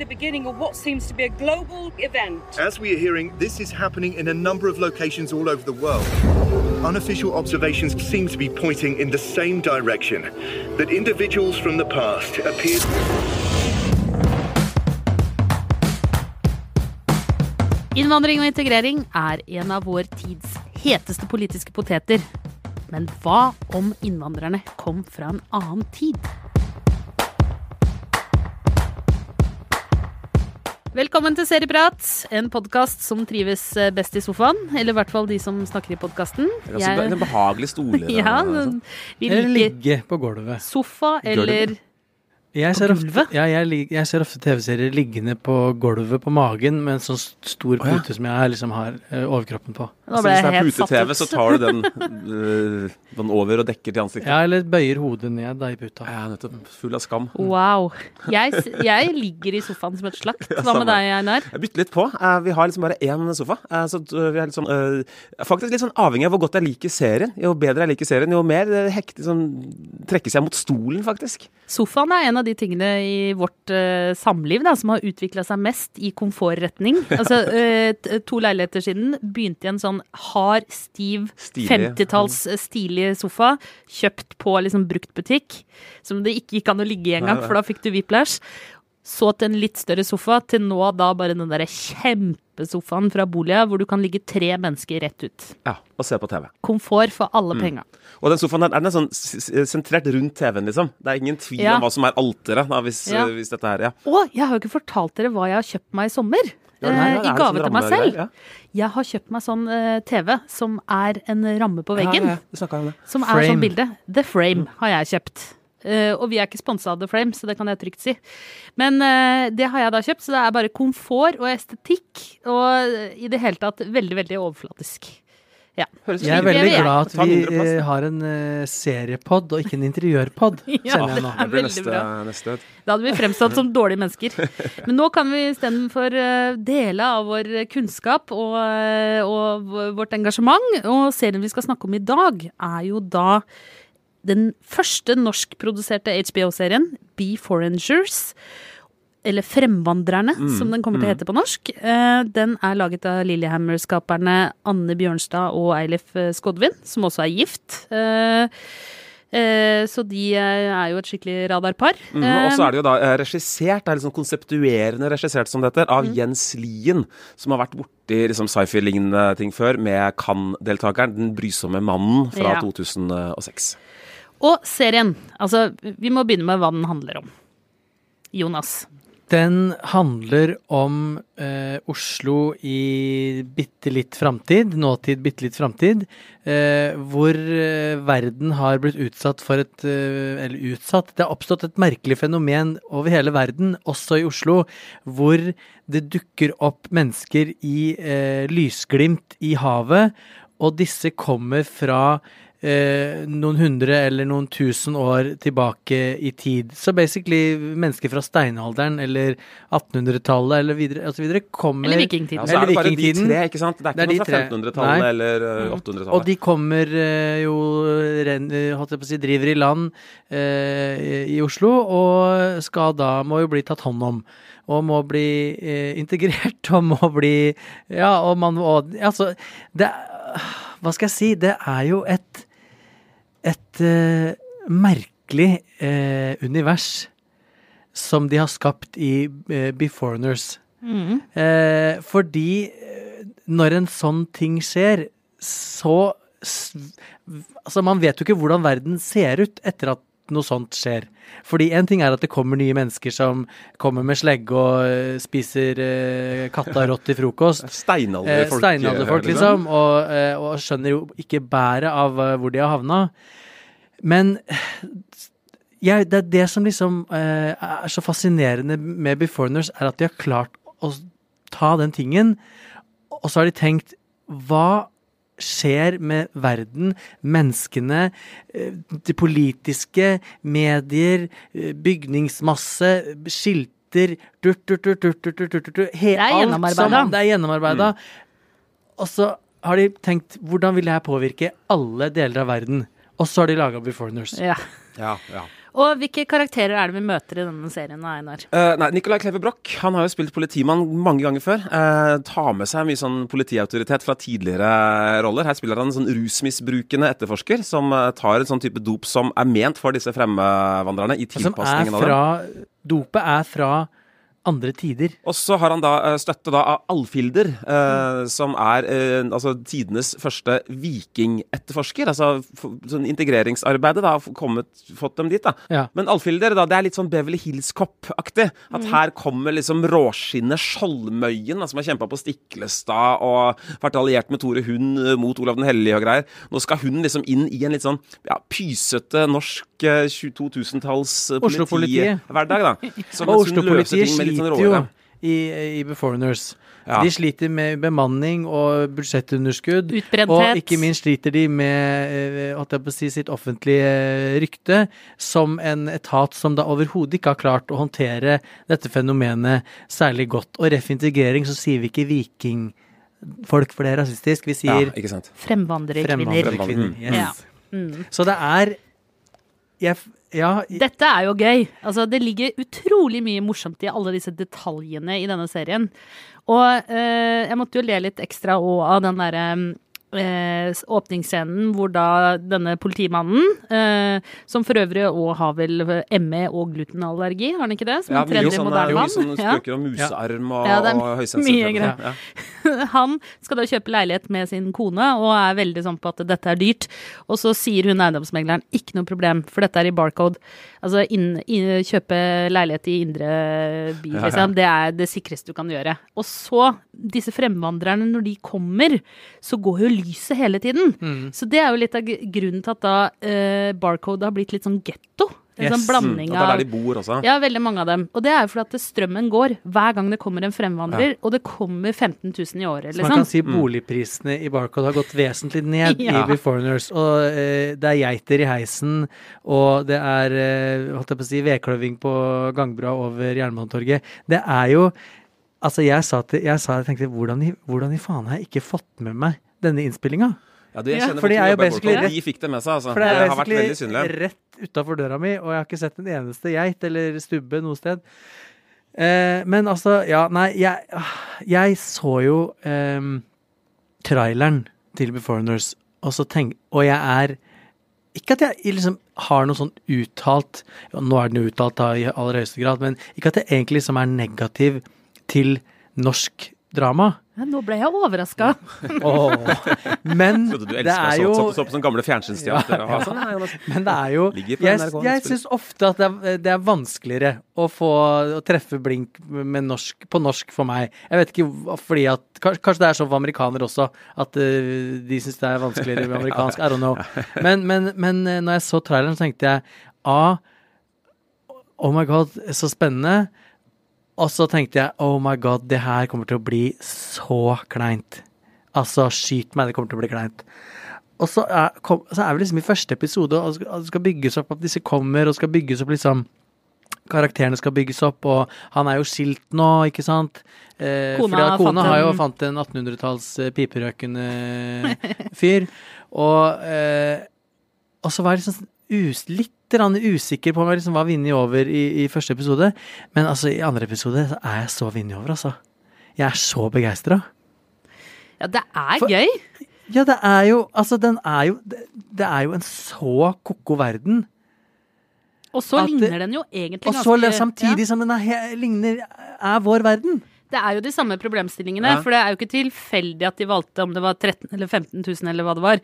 the beginning of what seems to be a global event. As we are hearing, this is happening in a number of locations all over the world. Unofficial observations seem to be pointing in the same direction that individuals from the past appear. Innvandring og integrering er en av vår tids heteste politiske poteter. Men hva om innvandrerne kom fra en annen tid? Velkommen til Serieprat, en podkast som trives best i sofaen. Eller i hvert fall de som snakker i podkasten. Det er En behagelig stole. Ja, og sånn. Eller ligge på gulvet. sofa eller Jeg ser, ofte, ja, jeg, jeg ser ofte TV-serier liggende på gulvet på magen med en sånn stor ja. pute som jeg liksom har eh, overkroppen på. Nå Så hvis det er pute-TV, så tar du den, øh, den over og dekker til ansiktet. Ja, eller bøyer hodet ned da i puta. Ja, nettopp. Full av skam. Wow. Jeg, jeg ligger i sofaen som et slakt. Hva med deg, Einar? Jeg bytter litt på. Eh, Vi har liksom bare én sofa. Eh, Så vi er litt sånn, faktisk litt sånn avhengig av hvor godt jeg liker serien. Jo bedre jeg liker serien, jo mer hektig sånn, trekkes jeg mot stolen, faktisk. Sofaen er en av de tingene i vårt uh, samliv da, som har utvikla seg mest i komfortretning. Altså, uh, to leiligheter siden begynte i en sånn hard, stiv, 50-talls eh, stilig sofa. Kjøpt på liksom bruktbutikk, som det ikke gikk an å ligge i engang, for da fikk du whiplash. Så til en litt større sofa, til nå da bare den derre kjempesofaen fra Bolia, hvor du kan ligge tre mennesker rett ut. Ja, Og se på TV. Komfort for alle Mm. penga. Og den sofaen der, er den sånn sentrert rundt TV-en, liksom. Det er ingen tvil Ja. om hva som er alteret, hvis, Ja. hvis dette her, ja. Å, jeg har jo ikke fortalt dere hva jeg har kjøpt meg i sommer. Ja, nei, eh, ja, er I gave sånn til meg selv. ja. Jeg har kjøpt meg sånn uh, TV som er en ramme på veggen. Ja, ja, det. Som er sånn bilde. The Frame har jeg kjøpt. Eh, og vi er ikke sponsa av The Frame, så det kan jeg trygt si. Men eh, det har jeg da kjøpt, så det er bare komfort og estetikk. Og i det hele tatt veldig, veldig overflatisk. Ja. Høres Jeg er veldig jeg. glad at vi eh, har en seriepod og ikke en interiørpod, Ja, kjenner jeg nå. det er Det blir veldig neste, bra. neste. Da hadde vi fremstått som dårlige mennesker. Men nå kan vi istedenfor uh, dele av vår kunnskap og, og vårt engasjement. Og serien vi skal snakke om i dag, er jo da den første norskproduserte HBO-serien, Be Forengers. Eller Fremvandrerne, som den kommer til å hete på norsk. Eh, den er laget av Lillehammer-skaperne Anne Bjørnstad og Eilif eh, Skodvin, som også er gift. Eh, så de er jo et skikkelig radarpar. Mm, og så er det jo da regissert, det er liksom konseptuerende regissert som dette, av Mm. Jens Lien, som har vært borti liksom sci-fi-lignende ting før, med Cannes-deltakeren, Den brysomme mannen fra Ja. 2006. Og serien. Altså, vi må begynne med hva den handler om. Jonas. Den handler om eh, Oslo i bitte litt framtid, nåtid, bitte litt framtid, eh, hvor eh, verden har blitt utsatt for et eh, Eller utsatt Det har oppstått et merkelig fenomen over hele verden, også i Oslo, hvor det dukker opp mennesker i eh, lysglimt i havet, og disse kommer fra eh, noen hundre eller noen tusen år tilbake i tid. Så basically mennesker fra steinalderen eller 1800-tallet eller videre, og så videre kommer Eller vikingtiden. Ja, så er det bare de tre, ikke sant? Det er Det er ikke noe fra 1500-tallet eller eh, Mm. 800-tallet. Og de kommer eh, jo ren, eh, holdt jeg på å si, driver i land eh, i Oslo, og skal da må jo bli tatt hånd om. Og må bli eh, integrert, og må bli Ja, og man må Altså, det Hva skal jeg si? Det er jo et et eh, merkelig eh, univers som de har skapt i eh, Beforeigners. Mm. Eh, fordi eh, når en sånn ting skjer, så Altså, man vet jo ikke hvordan verden ser ut etter at noe sånt skjer. Fordi en ting er at det kommer nye mennesker som kommer med slegge og eh, spiser eh, kattarått til frokost. Eh, Steinalderfolk. Steinalderfolk, liksom. Og, eh, og skjønner jo ikke bæret av eh, hvor de har havna. Men ja, det er det som liksom eh, er så fascinerende med Beforeigners, er at de har klart å ta den tingen, og så har de tenkt Hva skjer med verden, menneskene, eh, det politiske, medier, eh, bygningsmasse, skilter durt, durt, durt, durt, durt, durt, durt, durt. Det er gjennomarbeida. Det er gjennomarbeida. Mm. Og så har de tenkt hvordan vil det her påvirke alle deler av verden? Og så har de laga Beforeigners. Ja. Ja, ja. Og hvilke karakterer er det vi møter i denne serien, Einar? Uh, nei, Nicolai Kleve Broch han har jo spilt politimann mange ganger før. Uh, tar med seg mye sånn politiautoritet fra tidligere roller. Her spiller han en sånn rusmisbrukende etterforsker som eh, tar en sånn type dop som er ment for disse fremmedvandrerne i tilpasningen av dem. fra Dopet er fra andre tider. Og så har han da eh, støtte da av Alfilder, eh, som er eh, altså tidenes første vikingetterforsker. Altså sånn integreringsarbeidet da, har kommet, fått dem dit, da. Ja. Men Alfilder, da, det er litt sånn Beverly Hills-Cop-aktig. At her kommer liksom råskinnet Skjoldmøyen, som har kjempa på Stiklestad og vært alliert med Tore Hund eh, mot Olav den hellige og greier. Nå skal hun liksom inn i en litt sånn ja, pysete norsk eh, 2000-talls Oslo-politiet. politihverdag, da. Så mens hun løser ting med litt sånn sliter jo råere. i, i Beforeigners. Ja. De sliter med bemanning og budsjettunderskudd. Utbrenthet. Og ikke minst sliter de med eh, holdt jeg på å si, sitt offentlige eh, rykte som en etat som da overhodet ikke har klart å håndtere dette fenomenet særlig godt. Og ref integrering så sier vi ikke vikingfolk, for det er rasistisk. Vi sier ja. Fremvandrerkvinner. Mm. Yes. Ja. Mm. Så det er jeg, ja, jeg, Dette er jo gøy. Altså, det ligger utrolig mye morsomt i alle disse detaljene i denne serien. Og eh, jeg måtte jo le litt ekstra òg av den derre eh, åpningsscenen hvor da denne politimannen, eh, som for øvrig òg har vel ME og glutenallergi, har han ikke det? Som Ja, mye sånne, mann. sånne spøker om musearm og, Ja, det er og høysensitiv. Ja. Han skal da kjøpe leilighet med sin kone og er veldig sånn på at dette er dyrt. Og så sier hun eiendomsmegleren ikke noe problem, for dette er i Barcode. Altså inn, inn, kjøpe leilighet i indre by, Ja, ja. liksom. Det er det sikreste du kan gjøre. Og så, disse fremvandrerne, når de kommer, så går jo lyset hele tiden. Mm. Så det er jo litt av grunnen til at da eh, Barcode har blitt litt sånn getto. En Yes. sånn blanding Mm, og av det er der de bor også. ja, veldig mange av dem. Og det er jo fordi at strømmen går hver gang det kommer en fremvandrer, og det kommer 15 000 i året, Så man kan liksom. si boligprisene i Barcode har gått vesentlig ned Ja. i Beforeigners. Og eh, det er geiter i heisen, og det er eh, holdt jeg på å si, vedkløving på gangbroa over Jernbanetorget. Det er jo Altså, jeg sa til Jeg, sa, jeg tenkte hvordan i, hvordan i faen har jeg ikke fått med meg denne innspillinga? Ja, du, jeg Ja, kjenner for de er jo basically rett- De fikk det med seg, altså. For det er basically synlig. rett utafor døra mi, og jeg har ikke sett en eneste geit eller stubbe noe sted. Eh, men altså, ja, nei, jeg, jeg så jo eh, traileren til Beforeigners, og så tenk, og jeg er ikke at jeg liksom har noe sånn uttalt ja, Nå er den jo uttalt da i aller høyeste grad, men ikke at jeg egentlig liksom er negativ til norsk drama. Ja, nå ble jeg overraska. Men Trodde du det er jo så, så på sånn gamle fjernsynsteater. Ja. Sånn, nei, Men det er jo Jeg, jeg syns ofte at det er, det er vanskeligere å få å treffe blink med norsk, på norsk for meg. Jeg vet ikke fordi at Kanskje, kanskje det er sånn for amerikanere også, at eh, de syns det er vanskeligere med amerikansk. I don't know. Men, men, men eh, når jeg så traileren, så tenkte jeg A. Oh my god, så spennende. Og så tenkte jeg oh my god, det her kommer til å bli så kleint. Altså, skyt meg, det kommer til å bli kleint. Og så er, kom, så er vi liksom i første episode, og det skal, skal bygges opp at disse kommer, og skal bygges opp liksom Karakterene skal bygges opp, og han er jo skilt nå, ikke sant? Eh, Kona fordi kona har jo fant en 1800-talls eh, piperøkende fyr. Og, eh, og så var jeg liksom us, litt usikker på om jeg liksom var vunnet over i, i første episode. Men altså, i andre episode så er jeg så vunnet over, altså. Jeg er så begeistra. Ja, det er For- gøy. Ja, det er jo Altså, den er jo Det, det er jo en så ko-ko verden. Og så at ligner den jo egentlig Og så samtidig ja. som den er, ligner Er vår verden. Det er jo de samme problemstillingene, Ja. for det er jo ikke tilfeldig at de valgte om det var 13 eller 15 000 eller hva det var,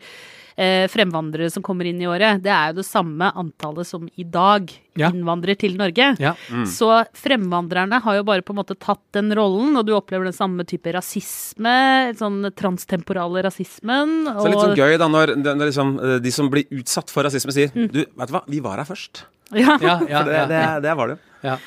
eh, fremvandrere som kommer inn i året. Det er jo det samme antallet som i dag Ja. innvandrer til Norge. Ja. Så fremvandrerne har jo bare på en måte tatt den rollen, og du opplever den samme type rasisme, sånn transtemporale rasismen. Så det er litt sånn gøy da når, når liksom, eh, de som blir utsatt for rasisme, sier Mm. Du, vet du hva, vi var her først. Ja. Ja, ja, det, det, det var det. ja.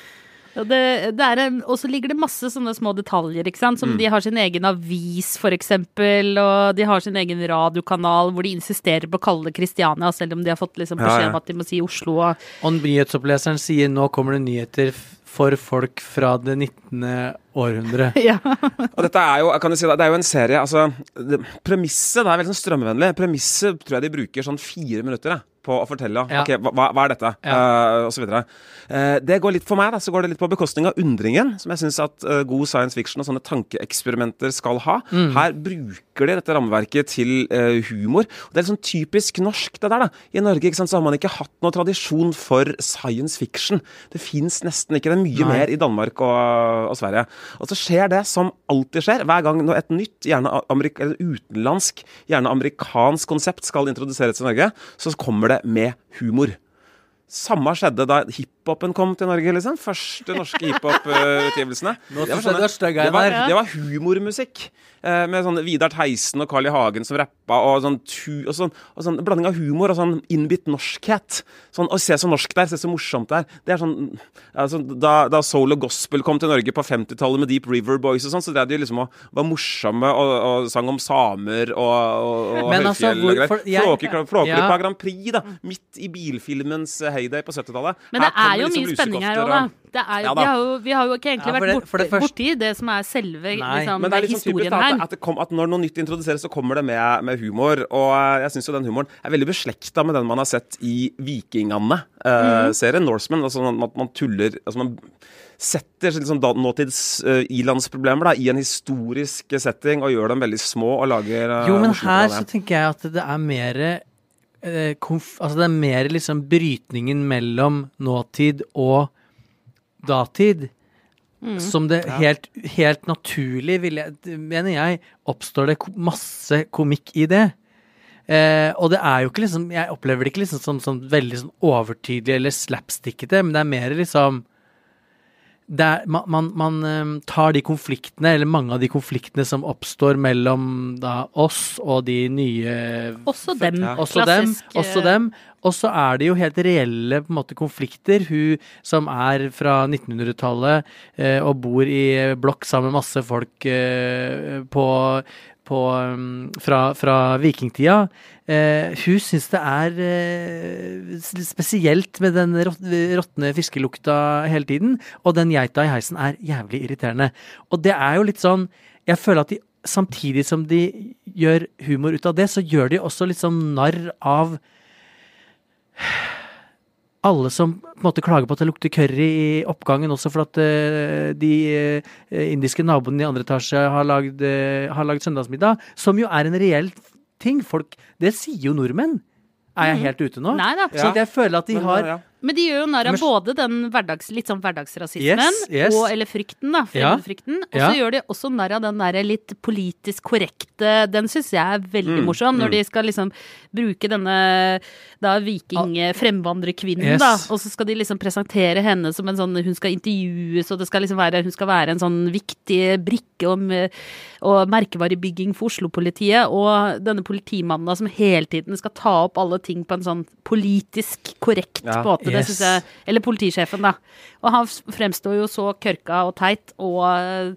Det, det er en, og så ligger det masse sånne små detaljer, ikke sant. Mm. Som de har sin egen avis, for eksempel, og de har sin egen radiokanal hvor de insisterer på å kalle det Kristiania, selv om de har fått liksom beskjed ja. om at de må si Oslo og Og nyhetsoppleseren sier nå kommer det nyheter for folk fra det 19. århundre. Ja. Og dette er jo, kan du si det, det er jo en serie altså, det, Premisset det er veldig sånn strømvennlig. Premisset tror jeg de bruker sånn fire minutter jeg, på å fortelle. Ja. Ok, hva, hva er dette? Eh, og så videre. Uh, det går litt for meg, da, så går det litt på bekostning av undringen, som jeg syns at uh, god science fiction og sånne tankeeksperimenter skal ha. Mm. Her bruker de dette rammeverket til humor. Og det er litt sånn typisk norsk, det der. da. I Norge ikke sant, så har man ikke hatt noe tradisjon for science fiction. Det fins nesten ikke. Det er mye Nei. mer i Danmark og, og Sverige. Og så skjer det som alltid skjer, hver gang et nytt, gjerne utenlandsk, gjerne amerikansk konsept skal introduseres i Norge, så kommer det med humor. Samme skjedde da hiphopen kom til Norge, liksom. Første norske hiphop-utgivelsene. Det er stygg, det var, det var humormusikk. Eh, med sånn Vidar Theisen og Carl I. Hagen som rappa, og sånn, tu, og sånn, og sånn blanding av humor og sånn innbitt norskhet. Sånn, Å, se så norsk det er, se så morsomt det er. Det er sånn, sånn da, da soul og gospel kom til Norge på 50-tallet med Deep River Boys og sånn, så drev de liksom og var morsomme og, og sang om samer og, og, og Men altså, høyfjell og greier. Flåklypa Ja. Grand Prix, da. Midt i bilfilmens heyday på 70-tallet. Men det kommer er jo liksom mye spenning her òg, da. Det er, Ja da. vi, har jo, vi har jo ikke egentlig Ja, vært det- for det borti, det som er selve liksom, det er liksom typisk historien her. at, at, det kom, at når noe nytt introduseres, så kommer det med, med humor. Og eh, jeg syns jo den humoren er veldig beslekta med den man har sett i Vikingane-serien, Norseman. Altså at man, man tuller altså man setter liksom da, nåtids uh, ilandsproblemer da, i en historisk setting og gjør dem veldig små og lager uh, Jo, men her så tenker jeg at det er mer eh, konf Altså det er mer liksom brytningen mellom nåtid og datid. Som det helt, helt naturlig, vil jeg, mener jeg, oppstår det masse komikk i det. Eh, og det er jo ikke liksom Jeg opplever det ikke liksom som, som veldig sånn overtydelig eller slapstickete, men det er mer liksom er, man, man, man eh, tar de konfliktene, eller mange av de konfliktene som oppstår mellom da oss og de nye Også dem. også Klassisk, dem, også dem. Og så er det jo helt reelle måte, konflikter. Hun som er fra 1900-tallet eh, og bor i blokk sammen med masse folk eh, på, på, um, fra, fra vikingtida. Eh, hun syns det er eh, spesielt med den råtne fiskelukta hele tiden. Og den geita i heisen er jævlig irriterende. Og det er jo litt sånn Jeg føler at de samtidig som de gjør humor ut av det, så gjør de også litt sånn narr av alle som på en måte klager på at det lukter curry i oppgangen, også for at uh, de uh, indiske naboene i andre etasje har lagd, uh, har lagd søndagsmiddag, som jo er en reell ting. Folk Det sier jo nordmenn. Er jeg helt ute nå? Nei da. Så jeg føler at de har. Men de gjør jo narr av både den hverdags, litt sånn hverdagsrasismen Yes, yes. og eller frykten, da. Ja. Fremmedfrykten. Og Ja. så gjør de også narr av den derre litt politisk korrekte Den syns jeg er veldig Mm, morsom, når mm. de skal liksom bruke denne da viking-fremvandrerkvinnen, Yes. da. Og så skal de liksom presentere henne som en sånn Hun skal intervjues, og det skal liksom være Hun skal være en sånn viktig brikke om og merkevarebygging for Oslo-politiet. Og denne politimannen da, som hele tiden skal ta opp alle ting på en sånn politisk korrekt Ja. måte. Det Yes. synes jeg Eller politisjefen, da. Og han fremstår jo så kørka og teit og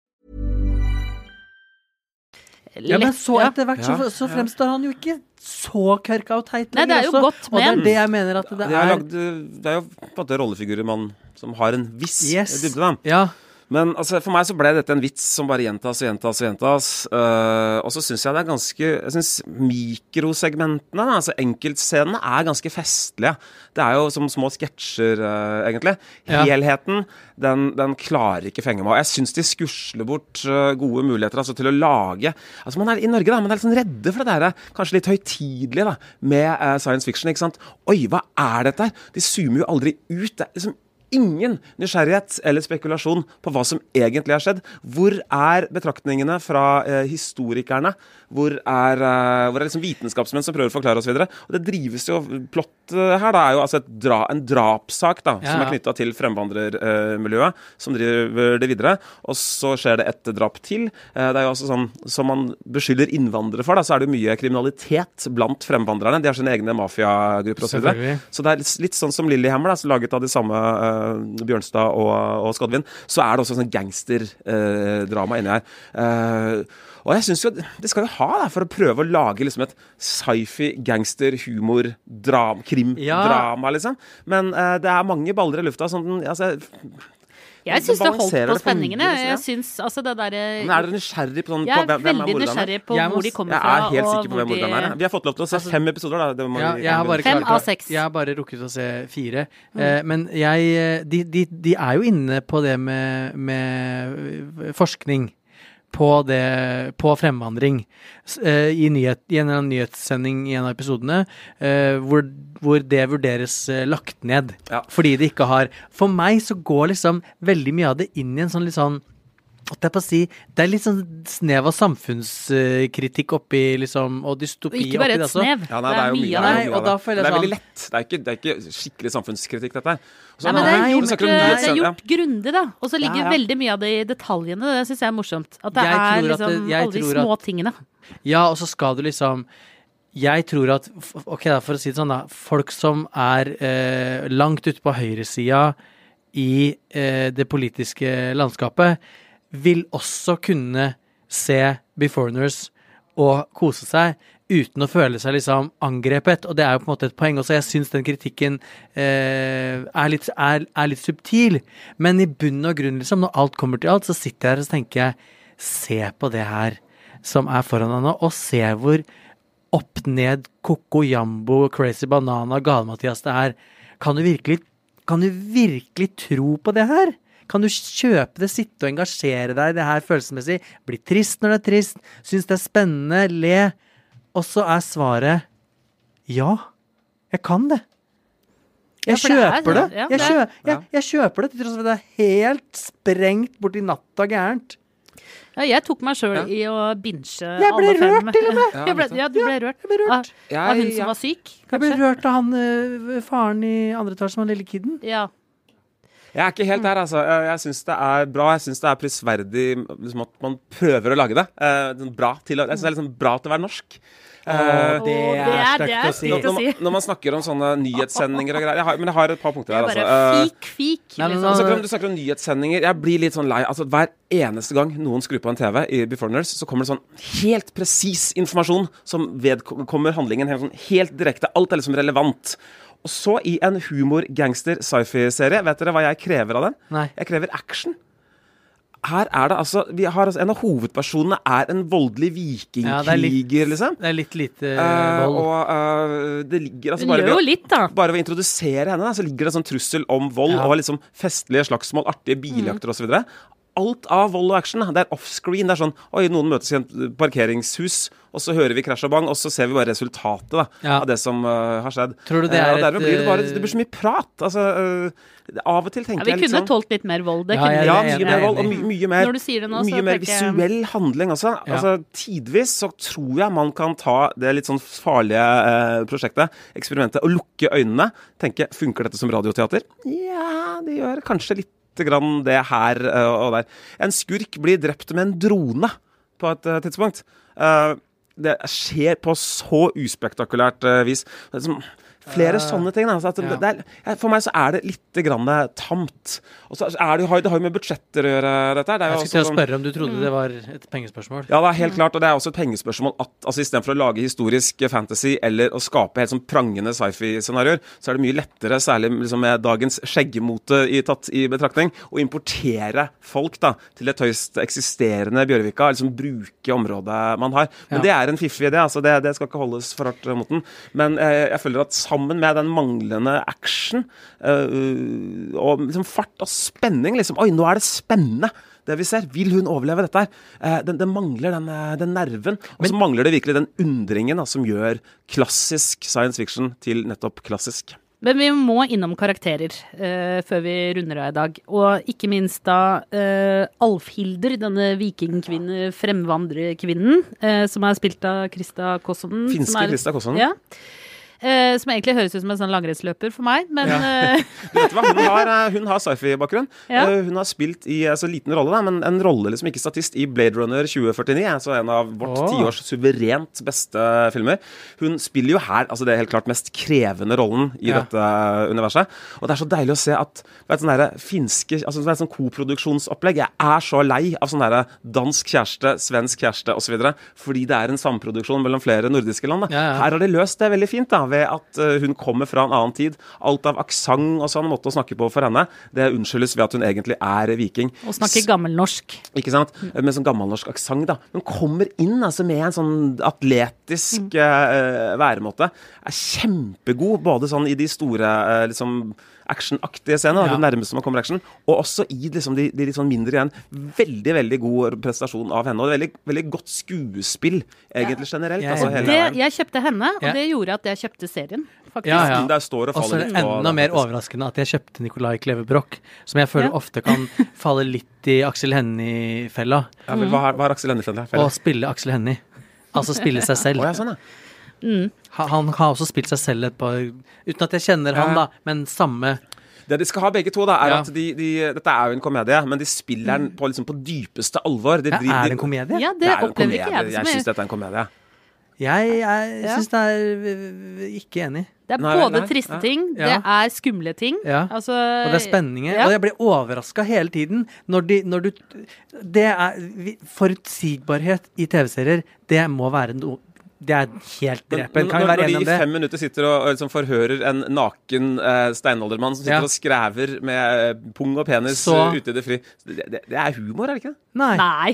Ja, men så etter hvert så, Ja, så fremstår han jo ikke så kørka og teit Nei, det er jo også. godt Og det er det jeg mener at det er. Det er lagd, det er jo på en måte rollefigurer man, som har en viss Yes. dybde. da Ja. Men altså, for meg så ble dette en vits som bare gjentas og gjentas og gjentas. Uh, og så syns jeg det er ganske Jeg synes mikrosegmentene, altså enkeltscenene, er ganske festlige. Det er jo som små sketsjer, uh, egentlig. Ja. Helheten, den, den klarer ikke fenge meg. Og jeg syns de skusler bort uh, gode muligheter altså, til å lage Altså man er I Norge da, man er litt sånn redde for det der kanskje litt høytidelige da, med science fiction. ikke sant? Oi, hva er dette her? De zoomer jo aldri ut. Det er liksom ingen nysgjerrighet eller spekulasjon på hva som egentlig har skjedd. Hvor er betraktningene fra eh, historikerne? Hvor er, eh, hvor er liksom vitenskapsmenn som prøver å forklare osv.? Og det drives jo Plott her da er jo altså dra, en drapssak da, Ja, som er knytta til fremvandrermiljøet, som driver det videre. Og så skjer det et drap til. Eh, det er jo også sånn Som man beskylder innvandrere for, da, så er det jo mye kriminalitet blant fremvandrerne. De har sine egne mafiagrupper osv. videre. Så det er litt, litt sånn som Lillehammer, da, laget av de samme eh, Bjørnstad og, og Skodvin. Så er det også sånn gangsterdrama inni her. Eh, og jeg synes jo Det skal jo ha da, for å prøve å lage liksom et sci-fi gangster-humor-drama, krimdrama, liksom. Men eh, det er mange baller i lufta. Sånn, altså, Jeg syns det holdt på spenningene. spenningen. jeg. Synes, altså det der, men er dere nysgjerrig på, sånn, Jeg på hvem, hvem er veldig morderne? nysgjerrig på Jeg må hvor de kommer fra. Jeg er helt sikker på hvem de- morderen er. Vi har fått lov til å se fem episoder, da. Det må Ja, jeg har bare Fem av seks. Jeg har bare rukket å se fire. Eh, men jeg eh, de, de, de er jo inne på det med, med forskning. På, det, på fremvandring. Eh, I, nyhet, I en eller annen nyhetssending i en av episodene. eh, hvor, hvor det vurderes eh, lagt ned. Ja. Fordi det ikke har For meg så går liksom veldig mye av det inn i en sånn litt sånn Holdt jeg på å si Det er litt sånn snev av samfunnskritikk oppi liksom Og dystopi Og ikke bare et også. snev. Ja, nei, det er jo mye av det. det. Nei, og da det. føler det er veldig sånn- lett. Det er ikke, det er ikke skikkelig samfunnskritikk, dette her. Nei, men det er det- gjort, det er gjort grundig, da. Og så ligger Ja, ja. veldig mye av det i detaljene. Det syns jeg er morsomt. At det Jeg er liksom det- alle de små at- tingene. Ja, og så skal du liksom Jeg tror at Ok, da, for å si det sånn, da. Folk som er eh, langt ute på høyresida i eh, det politiske landskapet, vil også kunne se Beforeigners og kose seg uten å føle seg liksom angrepet. Og det er jo på en måte et poeng også. Jeg syns den kritikken eh, er, litt, er, er litt subtil. Men i bunn og grunn, liksom, når alt kommer til alt, så sitter jeg her og så tenker jeg Se på det her som er foran deg nå, og se hvor opp ned Coco Jambo, Crazy Banana, Gale-Mathias det er. Kan du virkelig kan du virkelig tro på det her? Kan du kjøpe det, sitte og engasjere deg i det her følelsesmessig? Bli trist når det er trist, synes det er spennende, le. Og så er svaret ja, jeg kan det. Jeg Ja, er kjøper det. sånn, Jeg, det er- kjø jeg, jeg kjøper det til tross for at det er helt sprengt borti natta gærent. Ja, jeg tok meg sjøl Ja. i å binche Jeg ble alle fem. rørt, til og med. Jeg ble, ja, du ble rørt. Jeg ble rørt. Av, av hun Jeg- som var syk, Jeg ble rørt av han øh, faren i andre etasje som var lille kiden. Ja. Jeg er ikke helt der, altså. Jeg, syns det er bra. Jeg syns det er prisverdig liksom, at man prøver å lage det. Eh, bra til jeg synes det er liksom bra til å være norsk. Eh, Å, det er- når, stygt å når, si. man, når man snakker om sånne nyhetssendinger og greier jeg har, Men jeg har et par punkter Det her, er altså. bare Eh, fik, fik. Liksom. du, snakker om, du snakker om nyhetssendinger. Jeg blir litt sånn lei. Altså, hver eneste gang noen skrur på en TV i Beforeigners, så kommer det sånn helt presis informasjon som vedkommer handlingen helt, sånn, helt direkte. Alt er liksom relevant. Og så i en humor-gangster-sci-fi-serie, vet dere hva jeg krever av den? Nei. Jeg krever action. Her er det altså, vi har, altså En av hovedpersonene er en voldelig Ja, det litt- liksom. Det er litt lite Eh, vold. og uh, det ligger altså bare ved litt, bare ved å introdusere henne, da, så ligger det en sånn trussel om vold Ja. og liksom festlige slagsmål, artige biljakter osv. alt av vold og action det er offscreen. Det er sånn Oi, noen møtes i et parkeringshus, og så hører vi krasj og bang, og så ser vi bare resultatet da, Ja. av det som uh, har skjedd. Tror du det Eh, er uh, et, blir det bare øh, Det blir så mye prat. Altså, uh, av og til Ja, tenker vi jeg litt kunne sånn tålt litt mer vold. Det Ja, kunne ja, mye mer vold og my mye mer, Når du sier det nå, så mye mer visuell jeg- handling også. Ja. Altså, tidvis så tror jeg man kan ta det litt sånn farlige uh, prosjektet, eksperimentet, og lukke øynene. Tenke funker dette som radioteater? Ja, det gjør kanskje lite grann det her eh, og der. En skurk blir drept med en drone på et eh, tidspunkt. Eh, det skjer på så uspektakulært vis. Det er som, flere sånne ting. Altså ja. det er, for meg så er det litt grann tamt. Og så er det, har- det har jo med budsjetter å gjøre, dette her. Det er Jeg skulle til å sånn- spørre om du trodde det var et pengespørsmål. ja, det er helt klart, og det er også et pengespørsmål at altså istedenfor å lage historisk fantasy eller å skape helt sånn prangende sci-fi-scenarioer, så er det mye lettere, særlig liksom med dagens skjeggmote i, tatt i betraktning, å importere folk da, til et høyst eksisterende Bjørvika, liksom bruke området man har. Men Ja. det er en fiffig idé, altså det, det skal ikke holdes for hardt mot den. Men eh, jeg føler at sammen med den manglende action uh, og liksom fart og spenning liksom, Oi, nå er det spennende! Det vi ser. Vil hun overleve dette her? Eh, den, den mangler den, eh, den nerven. Og så mangler det virkelig den undringen da, som gjør klassisk science fiction til nettopp klassisk. Men vi må innom karakterer uh, før vi runder av i dag. Og ikke minst da uh, Alfhilder, denne vikingkvinne, fremvandrerkvinnen, uh, som er spilt av Krista Kossonen. Finske er- Krista Kossonen. Ja. Eh, som egentlig høres ut som en sånn langrennsløper for meg, men ja. Du vet hva, Hun har, eh, hun har sci-fi-bakgrunn. Ja. Eh, Hun har spilt i altså, liten rolle, da, men en rolle liksom ikke statist i Blade Runner 2049. Altså en av vårt oh. tiårs suverent beste filmer. Hun spiller jo her altså det er helt klart mest krevende rollen i Ja. dette universet. Og det er så deilig å se at det er et sånn der, finske altså et sånn koproduksjonsopplegg. Jeg er så lei av sånn derre dansk kjæreste, svensk kjæreste osv. Fordi det er en samproduksjon mellom flere nordiske land. Da. Ja, ja. Her har de løst det veldig fint. da ved at eh, hun kommer fra en annen tid. Alt av aksent og sånn måte å snakke på for henne, det unnskyldes ved at hun egentlig er viking. Og snakker gammelnorsk. Ikke sant? Med sånn gammelnorsk aksent, da. Hun kommer inn altså med en sånn atletisk eh, væremåte. Er kjempegod både sånn i de store eh, liksom actionaktige scener. Ja. det nærmeste man kommer action, og også i liksom de, de litt sånn mindre igjen. Veldig, veldig god prestasjon av henne. Og veldig, veldig godt skuespill, egentlig generelt. Ja, altså, hele Det, jeg kjøpte henne, og det gjorde at jeg kjøpte serien. Faktisk. Ja, ja. Der står og så faller er det litt på enda mer overraskende at jeg kjøpte Nicolai Kleve Broch, som jeg føler Ja. ofte kan falle litt i Aksel Hennie-fella. Ja, hva, hva er Aksel Hennie Å spille Aksel Hennie. Altså spille seg selv. Oh, ja, sånn, ja. Ha- Han har også spilt seg selv et par Uten at jeg kjenner han, da, men samme Det de skal ha begge to, da, er Ja. at de, de Dette er jo en komedie, men de spiller den på, liksom, på dypeste alvor. De ja, Er det en komedie? Ja, det, Det er en opplever komedie. ikke jeg det Jeg syns dette er en komedie. Jeg, jeg Ja. syns det er ikke enig. Det er Nei, både nei, triste nei, ting, Ja. det er skumle ting. Ja. Altså, Og det er spenninger. Ja. Og jeg blir overraska hele tiden når, de, når du Det er Forutsigbarhet i TV-serier, det må være noe Det er helt Men drepen. Kan vi når, det? når de i fem minutter sitter og, og liksom forhører en naken eh, steinaldermann som sitter Ja. og skræver med eh, pung og penis Så- ute i det fri det, det, det er humor, er det ikke det? Nei, Nei.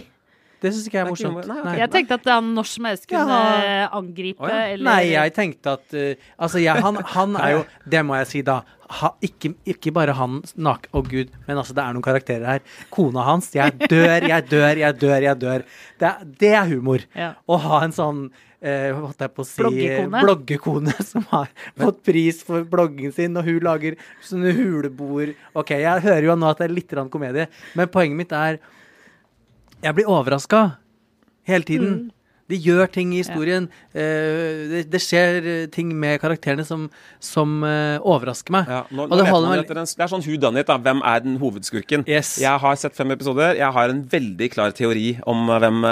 det syns ikke jeg er morsomt. Nei, ok. Jeg tenkte at han når som helst kunne Ja. angripe oh, ja. eller Nei, jeg tenkte at uh, Altså, jeg, han, han er jo Det må jeg si, da. Ha, ikke, ikke bare han nak... Å, gud. Men altså, det er noen karakterer her. Kona hans. Jeg dør, jeg dør, jeg dør, jeg dør. Det er, det er humor. Ja. Å ha en sånn eh, holdt jeg på å si Bloggekone. bloggekone som har fått pris for bloggen sin, og hun lager sånne huleboer Ok, jeg hører jo nå at det er litt komedie, men poenget mitt er Jeg blir overraska hele tiden. Mm. De gjør ting i historien. eh, det, det skjer eh, ting med karakterene som, som eh, overrasker meg. Ja, nå, Og nå det man det er sånn hudanit, da. Hvem er den hovedskurken? Yes. Jeg har sett fem episoder. Jeg har en veldig klar teori om hvem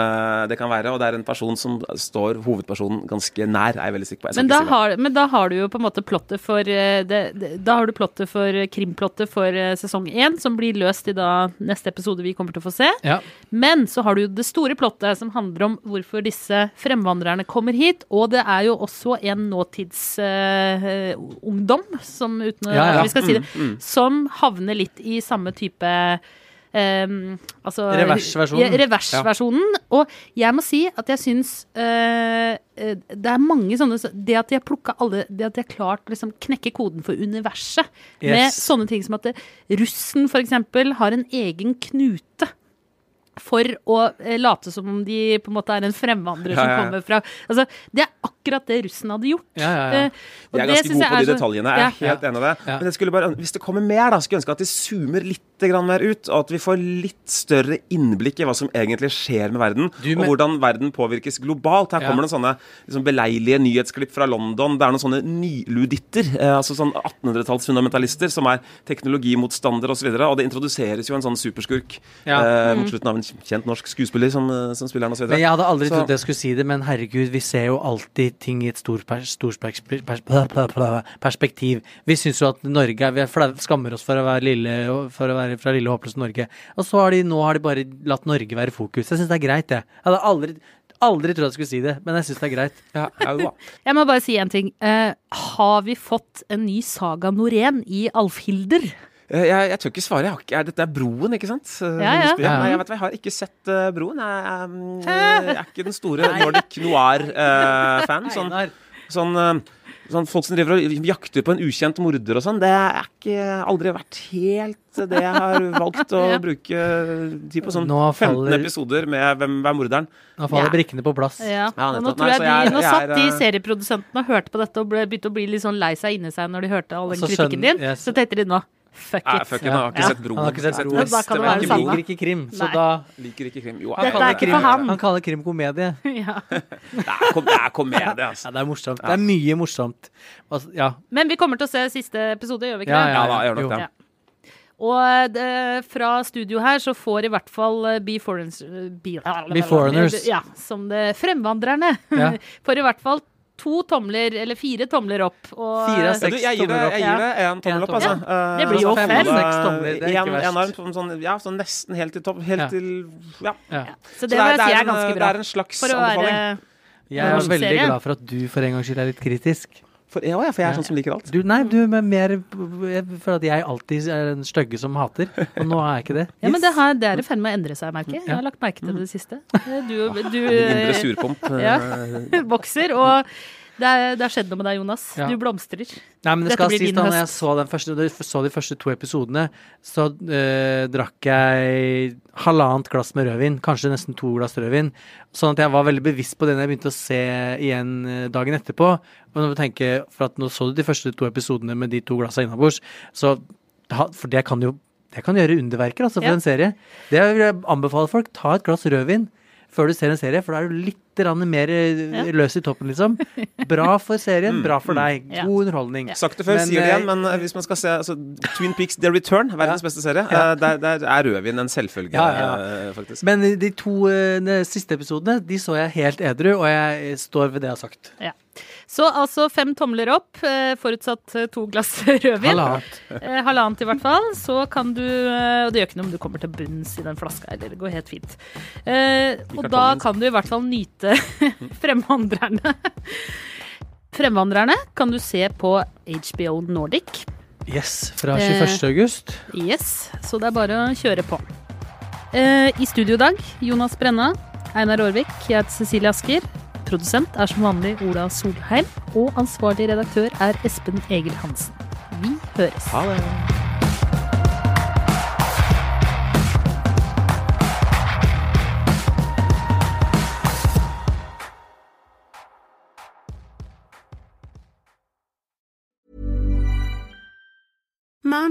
det kan være. Og det er en person som står hovedpersonen ganske nær, er jeg veldig sikker på. Men da, si har, men da har du jo på en måte plottet for det, Da har du plottet for krimplottet for sesong én, som blir løst i da neste episode vi kommer til å få se. Ja. Men så har du jo det store plottet som handler om hvorfor disse fremvandrerne kommer hit. Og det er jo også en nåtidsungdom, som uten Ja, ja. vi skal si det, Mm, som havner litt i samme type Um, altså, Reversversjonen. Ja, reversversjonen. Og jeg må si at jeg syns eh, det er mange sånne Det at de har plukka alle Det at de har klart å liksom knekke koden for universet med sånne ting som at det, russen eksempel har en egen knute. For å eh, late som om de på en måte er en fremvandrer Ja, som ja, ja. kommer fra Altså, det er akkurat det russen hadde gjort. Ja, ja, ja. Eh, og jeg er ganske god på de så- detaljene. Jeg er Ja. helt enig i det. Ja. Men jeg skulle bare, hvis det kommer mer, da, skulle jeg ønske at de zoomer litt mer ut. Og at vi får litt større innblikk i hva som egentlig skjer med verden. Du, og hvordan verden påvirkes globalt. Her Ja. kommer det sånne liksom, beleilige nyhetsklipp fra London. Det er noen sånne nyluditter. Eh, altså sånn 1800-tallsfundamentalister som er teknologimotstandere osv. Og, så videre, og det introduseres jo en sånn superskurk Ja. eh, Mm. mot slutten av en kjent norsk skuespiller som, eh, som spiller den osv. Men jeg hadde aldri Så- trodd jeg skulle si det, men herregud, vi ser jo alltid ting i et stort pers stor pers perspektiv. Vi syns jo at Norge er Vi er skammer oss for å være lille For å være fra lille håpløse Norge. Og så har de nå har de bare latt Norge være fokus. Jeg syns det er greit, jeg. Jeg hadde aldri Aldri trodd jeg skulle si det, men jeg syns det er greit. Ja, ja. Jeg må bare si en ting. Uh, har vi fått en ny Saga Norén i Alfhilder? Eh, Jeg, jeg tør ikke svare. Jeg har ikke, er, dette er Broen, ikke sant? Eh, Ja, ja. Ja. Nei, jeg, vet, jeg har ikke sett uh, Broen. Jeg, er, mm, jeg er ikke den store Nordic noir-fan. sånn, sånn, uh, sånn folk som driver og jakter på en ukjent morder og sånn, det er ikke aldri vært helt det jeg har valgt å Ja. bruke tid på. Sånn faller, 15 episoder med hvem er morderen. Nå faller Ja. brikkene på plass. Ja, Ja, nå tror Nei, jeg de, nå jeg satt er, de serieprodusentene og hørte på dette og ble, begynte å bli litt sånn lei seg inni seg når de hørte all den kritikken din. yes. Så tenkte de nå fuck Nei, it. fuck it, Han har ikke Ja. sett Broen. Han har ikke sett Broen. Da kan det være Han liker ikke krim, så da Liker ikke krim. Jo, Dette han er kaller ikke for han. Han kaller krim komedie. Ja. Det er, kom, det er komedie, altså. Ja, det er morsomt. Det er mye morsomt. Altså, ja. Men vi kommer til å se siste episode, gjør vi ikke Ja, det? Ja da, gjør nok det. Og det, fra studio her så får i hvert fall eh, Be Foreigners Be, Be Foreigners. Ja, som det Fremvandrerne. Ja. Får i hvert fall to tomler, eller fire tomler opp. Og, Fire av Ja, seks du, jeg gir det, tomler opp. jeg gir det en tommel opp, altså. Ja, det blir jo fem. Seks tomler, det er ikke en, verst. en arm sånn, sånn, ja, sånn nesten helt til topp. Helt Ja. til Ja. Ja. Så det må det, er ganske Det bra. er en slags For å være anbefaling. Jeg er veldig glad for at du for en gangs skyld er litt kritisk. For, ja, ja, for jeg er sånn som liker alt. Du, nei, du er mer føler at jeg alltid er den stygge som hater, og nå er jeg ikke det. Ja, men det, her, det er i ferd med å endre seg, merker jeg. Jeg har lagt merke til det siste. Du, du Indre surpomp. eh, Ja. vokser, og det, er, det har skjedd noe med deg, Jonas. Ja. Du blomstrer. Nei, men det Dette skal sies da, når jeg så, første, så de første to episodene, så eh, drakk jeg halvannet glass med rødvin, kanskje nesten to glass rødvin. Sånn at jeg var veldig bevisst på det når jeg begynte å se igjen eh, dagen etterpå. Og når jeg tenker, for at nå så du de første to episodene med de to glassa innabords, så For det kan jo det kan gjøre underverker altså, for Ja. en serie. Det vil jeg anbefale folk. Ta et glass rødvin før du ser en serie, for da er du litt mer eh, Ja. løs i toppen, liksom. Bra for serien, bra for deg. God underholdning. Sagt det før, Men, sier det eh, igjen, men eh, hvis man skal se altså, Twin Peaks The Return, verdens beste serie, eh, der, der er rødvin en selvfølge, Ja, ja, eh, faktisk. Men de to eh, de siste episodene De så jeg helt edru, og jeg står ved det jeg har sagt. Ja. Så altså fem tomler opp, eh, forutsatt eh, to glass rødvin. Halvannet. Eh, halvannet i hvert fall. Så kan du Og det gjør ikke noe om du kommer til bunns i den flaska, eller det går helt fint. Og da kan du i hvert fall nyte Fremvandrerne. Fremvandrerne kan du se på HBO Nordic. Yes, fra Eh. 21. august. Yes, så det er bare å kjøre på. Eh, I studio i dag, Jonas Brenna, Einar Aarvik, jeg heter Cecilie Asker. Produsent er som vanlig Ola Solheim, og ansvarlig redaktør er Espen Egil Hansen. Vi høres. Ha det.